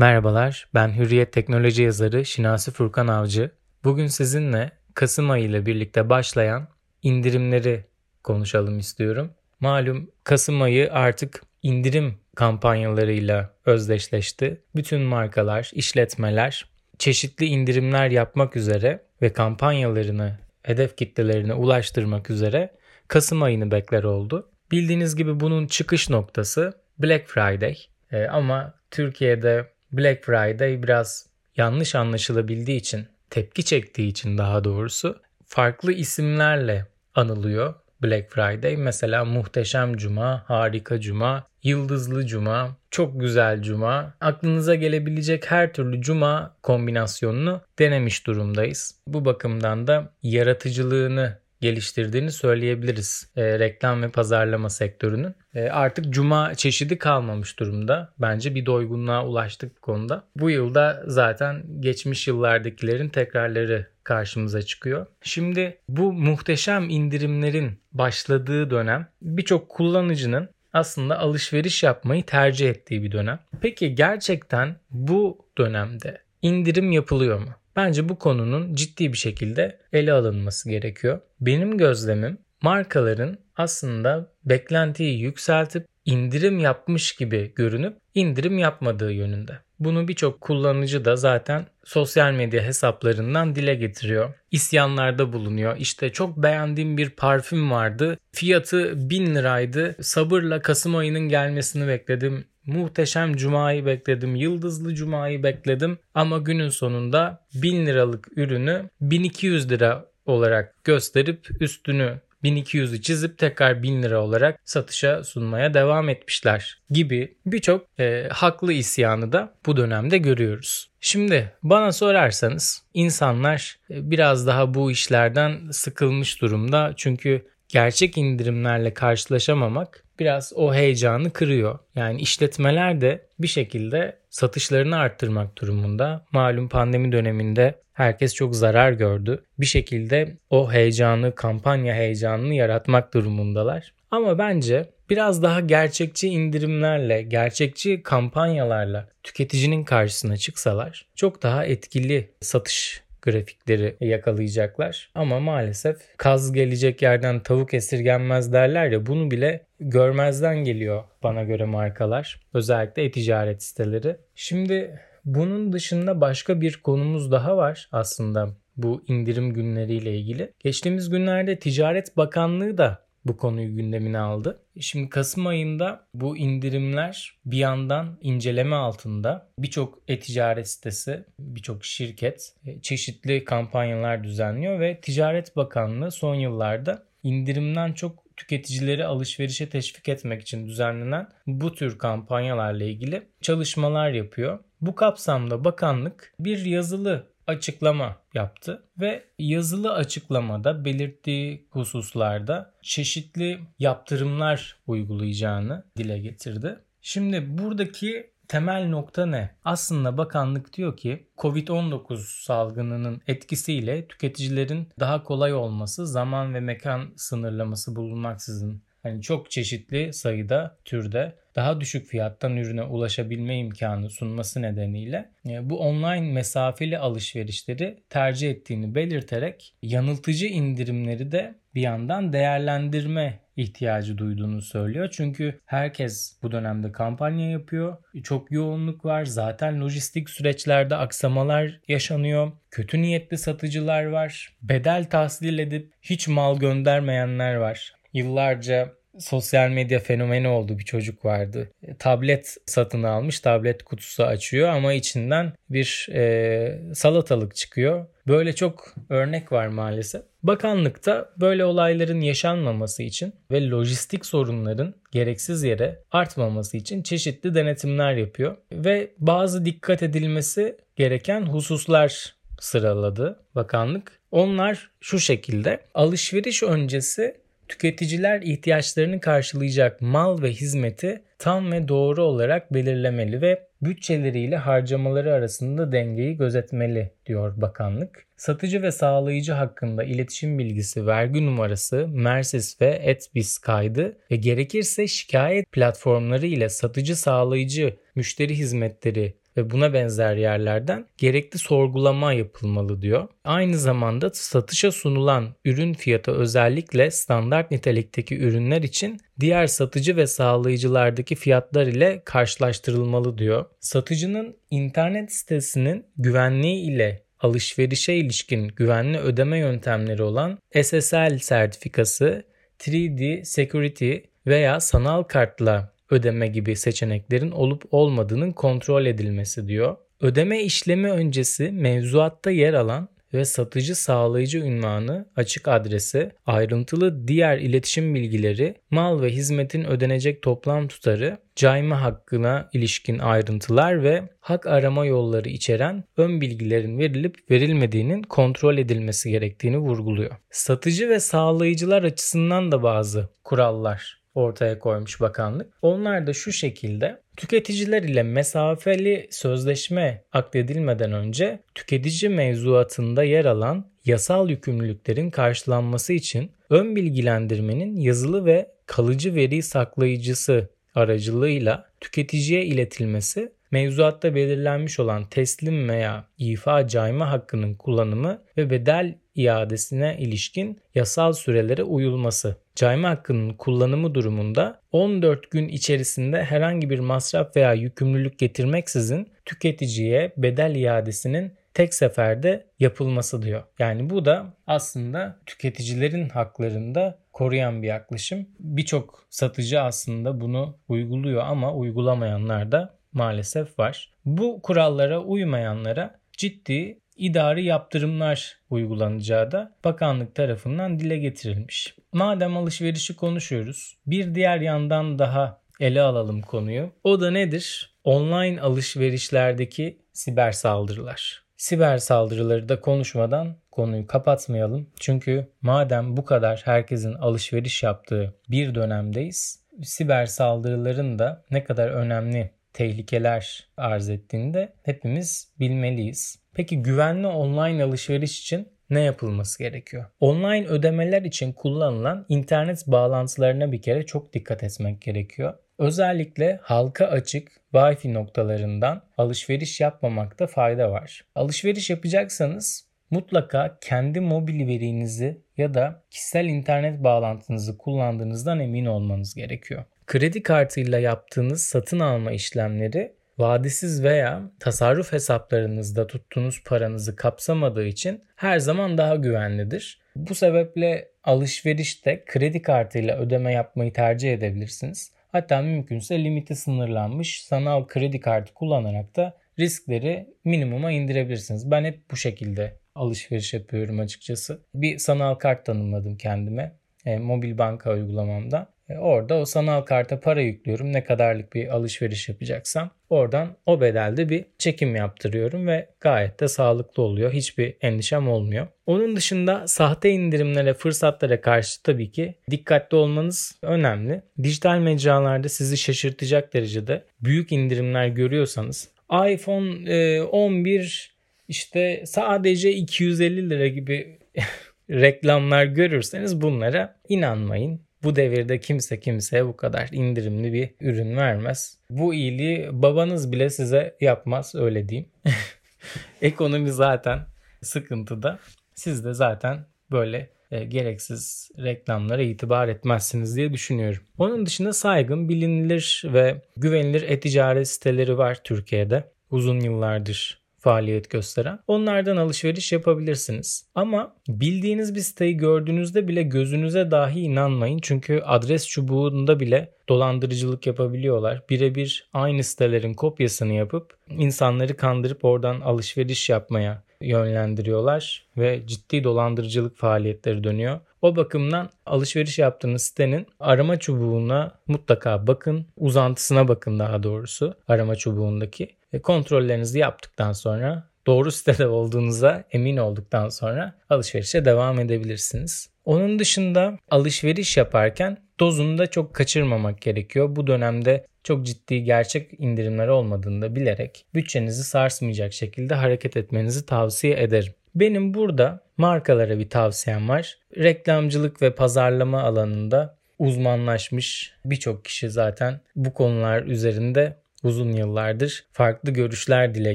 Merhabalar, ben Hürriyet Teknoloji yazarı Şinasi Furkan Avcı. Bugün sizinle Kasım ayı ile birlikte başlayan indirimleri konuşalım istiyorum. Malum Kasım ayı artık indirim kampanyalarıyla özdeşleşti. Bütün markalar, işletmeler çeşitli indirimler yapmak üzere ve kampanyalarını hedef kitlelerine ulaştırmak üzere Kasım ayını bekler oldu. Bildiğiniz gibi bunun çıkış noktası Black Friday. Ee, ama Türkiye'de Black Friday biraz yanlış anlaşılabildiği için, tepki çektiği için daha doğrusu farklı isimlerle anılıyor Black Friday. Mesela Muhteşem Cuma, Harika Cuma, Yıldızlı Cuma, Çok Güzel Cuma. Aklınıza gelebilecek her türlü Cuma kombinasyonunu denemiş durumdayız. Bu bakımdan da yaratıcılığını geliştirdiğini söyleyebiliriz e, reklam ve pazarlama sektörünün. E, artık cuma çeşidi kalmamış durumda. Bence bir doygunluğa ulaştık bu konuda. Bu yılda zaten geçmiş yıllardakilerin tekrarları karşımıza çıkıyor. Şimdi bu muhteşem indirimlerin başladığı dönem birçok kullanıcının aslında alışveriş yapmayı tercih ettiği bir dönem. Peki gerçekten bu dönemde indirim yapılıyor mu? Bence bu konunun ciddi bir şekilde ele alınması gerekiyor. Benim gözlemim markaların aslında beklentiyi yükseltip indirim yapmış gibi görünüp indirim yapmadığı yönünde. Bunu birçok kullanıcı da zaten sosyal medya hesaplarından dile getiriyor. İsyanlarda bulunuyor. İşte çok beğendiğim bir parfüm vardı. Fiyatı 1000 liraydı. Sabırla Kasım ayının gelmesini bekledim. Muhteşem Cuma'yı bekledim. Yıldızlı Cuma'yı bekledim. Ama günün sonunda 1000 liralık ürünü 1200 lira olarak gösterip üstünü 1200'ü çizip tekrar 1000 lira olarak satışa sunmaya devam etmişler gibi birçok e, haklı isyanı da bu dönemde görüyoruz. Şimdi bana sorarsanız insanlar e, biraz daha bu işlerden sıkılmış durumda çünkü gerçek indirimlerle karşılaşamamak biraz o heyecanı kırıyor. Yani işletmeler de bir şekilde satışlarını arttırmak durumunda. Malum pandemi döneminde herkes çok zarar gördü. Bir şekilde o heyecanı, kampanya heyecanını yaratmak durumundalar. Ama bence biraz daha gerçekçi indirimlerle, gerçekçi kampanyalarla tüketicinin karşısına çıksalar çok daha etkili satış grafikleri yakalayacaklar. Ama maalesef kaz gelecek yerden tavuk esirgenmez derler ya bunu bile görmezden geliyor bana göre markalar. Özellikle e-ticaret siteleri. Şimdi bunun dışında başka bir konumuz daha var aslında bu indirim günleriyle ilgili. Geçtiğimiz günlerde Ticaret Bakanlığı da bu konuyu gündemine aldı. Şimdi Kasım ayında bu indirimler bir yandan inceleme altında. Birçok e-ticaret sitesi, birçok şirket e, çeşitli kampanyalar düzenliyor ve Ticaret Bakanlığı son yıllarda indirimden çok tüketicileri alışverişe teşvik etmek için düzenlenen bu tür kampanyalarla ilgili çalışmalar yapıyor. Bu kapsamda bakanlık bir yazılı açıklama yaptı ve yazılı açıklamada belirttiği hususlarda çeşitli yaptırımlar uygulayacağını dile getirdi. Şimdi buradaki temel nokta ne? Aslında bakanlık diyor ki Covid-19 salgınının etkisiyle tüketicilerin daha kolay olması, zaman ve mekan sınırlaması bulunmaksızın hani çok çeşitli sayıda türde daha düşük fiyattan ürüne ulaşabilme imkanı sunması nedeniyle e, bu online mesafeli alışverişleri tercih ettiğini belirterek yanıltıcı indirimleri de bir yandan değerlendirme ihtiyacı duyduğunu söylüyor. Çünkü herkes bu dönemde kampanya yapıyor. Çok yoğunluk var. Zaten lojistik süreçlerde aksamalar yaşanıyor. Kötü niyetli satıcılar var. Bedel tahsil edip hiç mal göndermeyenler var. Yıllarca sosyal medya fenomeni oldu bir çocuk vardı. E, tablet satın almış, tablet kutusu açıyor ama içinden bir e, salatalık çıkıyor. Böyle çok örnek var maalesef. Bakanlıkta böyle olayların yaşanmaması için ve lojistik sorunların gereksiz yere artmaması için çeşitli denetimler yapıyor ve bazı dikkat edilmesi gereken hususlar sıraladı bakanlık. Onlar şu şekilde alışveriş öncesi tüketiciler ihtiyaçlarını karşılayacak mal ve hizmeti tam ve doğru olarak belirlemeli ve bütçeleriyle harcamaları arasında dengeyi gözetmeli diyor bakanlık. Satıcı ve sağlayıcı hakkında iletişim bilgisi, vergi numarası, Mersis ve Etbis kaydı ve gerekirse şikayet platformları ile satıcı sağlayıcı müşteri hizmetleri ve buna benzer yerlerden gerekli sorgulama yapılmalı diyor. Aynı zamanda satışa sunulan ürün fiyatı özellikle standart nitelikteki ürünler için diğer satıcı ve sağlayıcılardaki fiyatlar ile karşılaştırılmalı diyor. Satıcının internet sitesinin güvenliği ile alışverişe ilişkin güvenli ödeme yöntemleri olan SSL sertifikası, 3D Security veya sanal kartla ödeme gibi seçeneklerin olup olmadığının kontrol edilmesi diyor. Ödeme işlemi öncesi mevzuatta yer alan ve satıcı sağlayıcı ünvanı, açık adresi, ayrıntılı diğer iletişim bilgileri, mal ve hizmetin ödenecek toplam tutarı, cayma hakkına ilişkin ayrıntılar ve hak arama yolları içeren ön bilgilerin verilip verilmediğinin kontrol edilmesi gerektiğini vurguluyor. Satıcı ve sağlayıcılar açısından da bazı kurallar ortaya koymuş bakanlık. Onlar da şu şekilde tüketiciler ile mesafeli sözleşme akdedilmeden önce tüketici mevzuatında yer alan yasal yükümlülüklerin karşılanması için ön bilgilendirmenin yazılı ve kalıcı veri saklayıcısı aracılığıyla tüketiciye iletilmesi mevzuatta belirlenmiş olan teslim veya ifa cayma hakkının kullanımı ve bedel iadesine ilişkin yasal sürelere uyulması. Cayma hakkının kullanımı durumunda 14 gün içerisinde herhangi bir masraf veya yükümlülük getirmeksizin tüketiciye bedel iadesinin tek seferde yapılması diyor. Yani bu da aslında tüketicilerin haklarında koruyan bir yaklaşım. Birçok satıcı aslında bunu uyguluyor ama uygulamayanlar da maalesef var. Bu kurallara uymayanlara ciddi idari yaptırımlar uygulanacağı da bakanlık tarafından dile getirilmiş. Madem alışverişi konuşuyoruz, bir diğer yandan daha ele alalım konuyu. O da nedir? Online alışverişlerdeki siber saldırılar. Siber saldırıları da konuşmadan konuyu kapatmayalım. Çünkü madem bu kadar herkesin alışveriş yaptığı bir dönemdeyiz, siber saldırıların da ne kadar önemli tehlikeler arz ettiğinde hepimiz bilmeliyiz. Peki güvenli online alışveriş için ne yapılması gerekiyor? Online ödemeler için kullanılan internet bağlantılarına bir kere çok dikkat etmek gerekiyor. Özellikle halka açık Wi-Fi noktalarından alışveriş yapmamakta fayda var. Alışveriş yapacaksanız mutlaka kendi mobil verinizi ya da kişisel internet bağlantınızı kullandığınızdan emin olmanız gerekiyor. Kredi kartıyla yaptığınız satın alma işlemleri vadesiz veya tasarruf hesaplarınızda tuttuğunuz paranızı kapsamadığı için her zaman daha güvenlidir. Bu sebeple alışverişte kredi kartıyla ödeme yapmayı tercih edebilirsiniz. Hatta mümkünse limiti sınırlanmış sanal kredi kartı kullanarak da riskleri minimuma indirebilirsiniz. Ben hep bu şekilde alışveriş yapıyorum açıkçası. Bir sanal kart tanımladım kendime. E, mobil banka uygulamamda. E, orada o sanal karta para yüklüyorum. Ne kadarlık bir alışveriş yapacaksam oradan o bedelde bir çekim yaptırıyorum ve gayet de sağlıklı oluyor. Hiçbir endişem olmuyor. Onun dışında sahte indirimlere, fırsatlara karşı tabii ki dikkatli olmanız önemli. Dijital mecralarda sizi şaşırtacak derecede büyük indirimler görüyorsanız iPhone 11 e, işte sadece 250 lira gibi reklamlar görürseniz bunlara inanmayın. Bu devirde kimse kimseye bu kadar indirimli bir ürün vermez. Bu iyiliği babanız bile size yapmaz öyle diyeyim. Ekonomi zaten sıkıntıda. Siz de zaten böyle e, gereksiz reklamlara itibar etmezsiniz diye düşünüyorum. Onun dışında saygın, bilinilir ve güvenilir e-ticaret siteleri var Türkiye'de. Uzun yıllardır faaliyet gösteren. Onlardan alışveriş yapabilirsiniz. Ama bildiğiniz bir siteyi gördüğünüzde bile gözünüze dahi inanmayın. Çünkü adres çubuğunda bile dolandırıcılık yapabiliyorlar. Birebir aynı sitelerin kopyasını yapıp insanları kandırıp oradan alışveriş yapmaya yönlendiriyorlar ve ciddi dolandırıcılık faaliyetleri dönüyor. O bakımdan alışveriş yaptığınız sitenin arama çubuğuna mutlaka bakın. Uzantısına bakın daha doğrusu arama çubuğundaki. Ve kontrollerinizi yaptıktan sonra doğru sitede olduğunuza emin olduktan sonra alışverişe devam edebilirsiniz. Onun dışında alışveriş yaparken dozunu da çok kaçırmamak gerekiyor. Bu dönemde çok ciddi gerçek indirimler olmadığını da bilerek bütçenizi sarsmayacak şekilde hareket etmenizi tavsiye ederim. Benim burada markalara bir tavsiyem var. Reklamcılık ve pazarlama alanında uzmanlaşmış birçok kişi zaten bu konular üzerinde uzun yıllardır farklı görüşler dile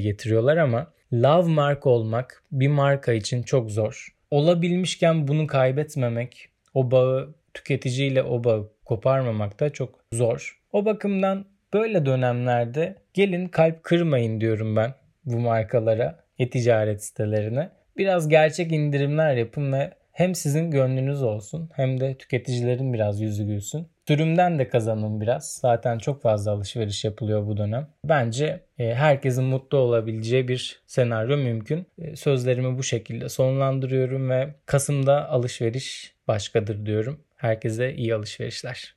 getiriyorlar ama love mark olmak bir marka için çok zor. Olabilmişken bunu kaybetmemek, o bağı tüketiciyle o bağı koparmamak da çok zor. O bakımdan böyle dönemlerde gelin kalp kırmayın diyorum ben bu markalara, e-ticaret sitelerine. Biraz gerçek indirimler yapın ve hem sizin gönlünüz olsun hem de tüketicilerin biraz yüzü gülsün. Sürümden de kazanın biraz. Zaten çok fazla alışveriş yapılıyor bu dönem. Bence e, herkesin mutlu olabileceği bir senaryo mümkün. E, sözlerimi bu şekilde sonlandırıyorum ve Kasım'da alışveriş başkadır diyorum. Herkese iyi alışverişler.